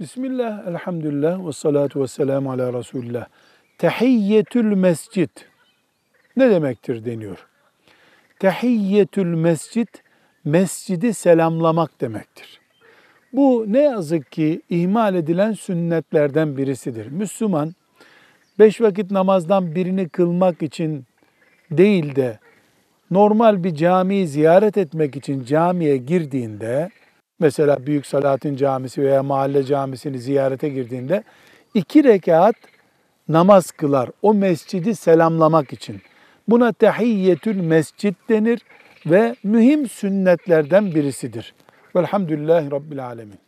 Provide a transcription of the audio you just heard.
Bismillah, elhamdülillah ve salatu ve selamu ala Resulullah. Tehiyyetül mescid ne demektir deniyor. Tehiyyetül mescid, mescidi selamlamak demektir. Bu ne yazık ki ihmal edilen sünnetlerden birisidir. Müslüman, beş vakit namazdan birini kılmak için değil de normal bir camiyi ziyaret etmek için camiye girdiğinde, mesela Büyük Salatin Camisi veya mahalle camisini ziyarete girdiğinde iki rekat namaz kılar o mescidi selamlamak için. Buna tehiyyetül mescid denir ve mühim sünnetlerden birisidir. Velhamdülillahi Rabbil Alemin.